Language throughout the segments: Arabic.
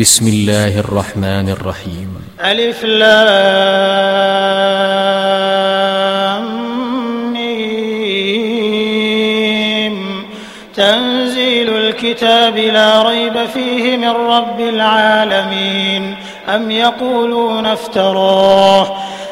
بسم الله الرحمن الرحيم. ألف لام تنزيل الكتاب لا ريب فيه من رب العالمين. أم يقولون افتراه؟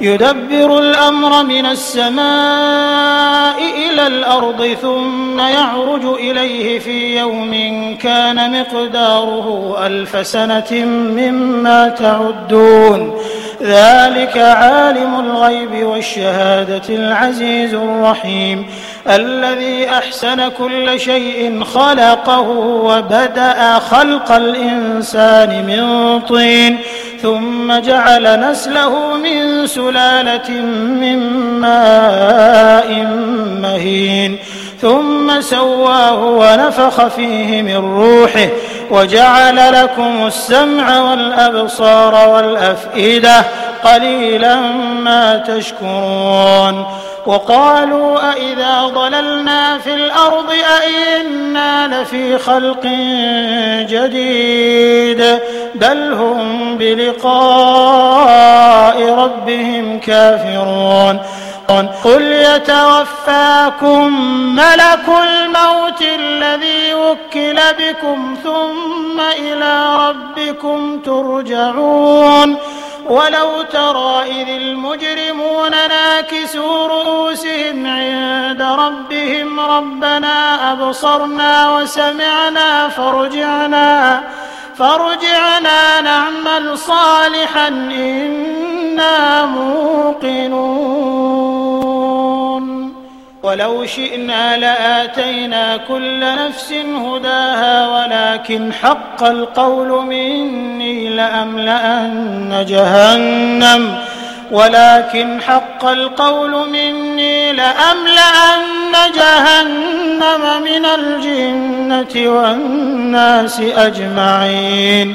يدبر الأمر من السماء إلى الأرض ثم يعرج إليه في يوم كان مقداره ألف سنة مما تعدون. ذلك عالم الغيب والشهادة العزيز الرحيم. الذي أحسن كل شيء خلقه وبدأ خلق الإنسان من طين. ثم جعل نسله من سلالة من ماء مهين. ثم سواه ونفخ فيه من روحه وجعل لكم السمع والأبصار والأفئدة قليلا ما تشكرون وقالوا أئذا ضللنا في الأرض أئنا لفي خلق جديد بل هم بلقاء ربهم كافرون قل يتوفاكم ملك الموت الذي وكل بكم ثم إلى ربكم ترجعون ولو ترى إذ المجرمون ناكسوا رؤوسهم عند ربهم ربنا أبصرنا وسمعنا فرجعنا فارجعنا نعمل صالحا إنا موقنون. ولو شئنا لآتينا كل نفس هداها ولكن حق القول مني لأملأن جهنم. ولكن حق القول مني لأملأن جهنم من الجنة والناس أجمعين.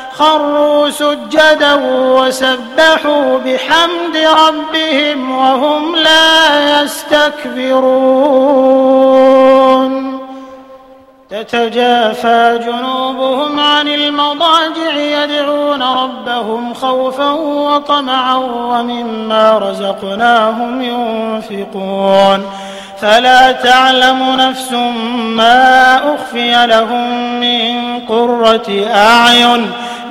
خروا سجدا وسبحوا بحمد ربهم وهم لا يستكبرون. تتجافى جنوبهم عن المضاجع يدعون ربهم خوفا وطمعا ومما رزقناهم ينفقون. فلا تعلم نفس ما أخفي لهم من قرة أعين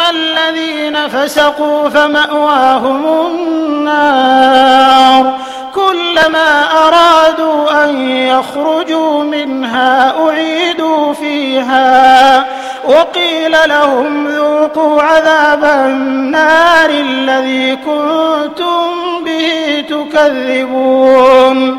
الذين فسقوا فمأواهم النار كلما أرادوا أن يخرجوا منها أعيدوا فيها وقيل لهم ذوقوا عذاب النار الذي كنتم به تكذبون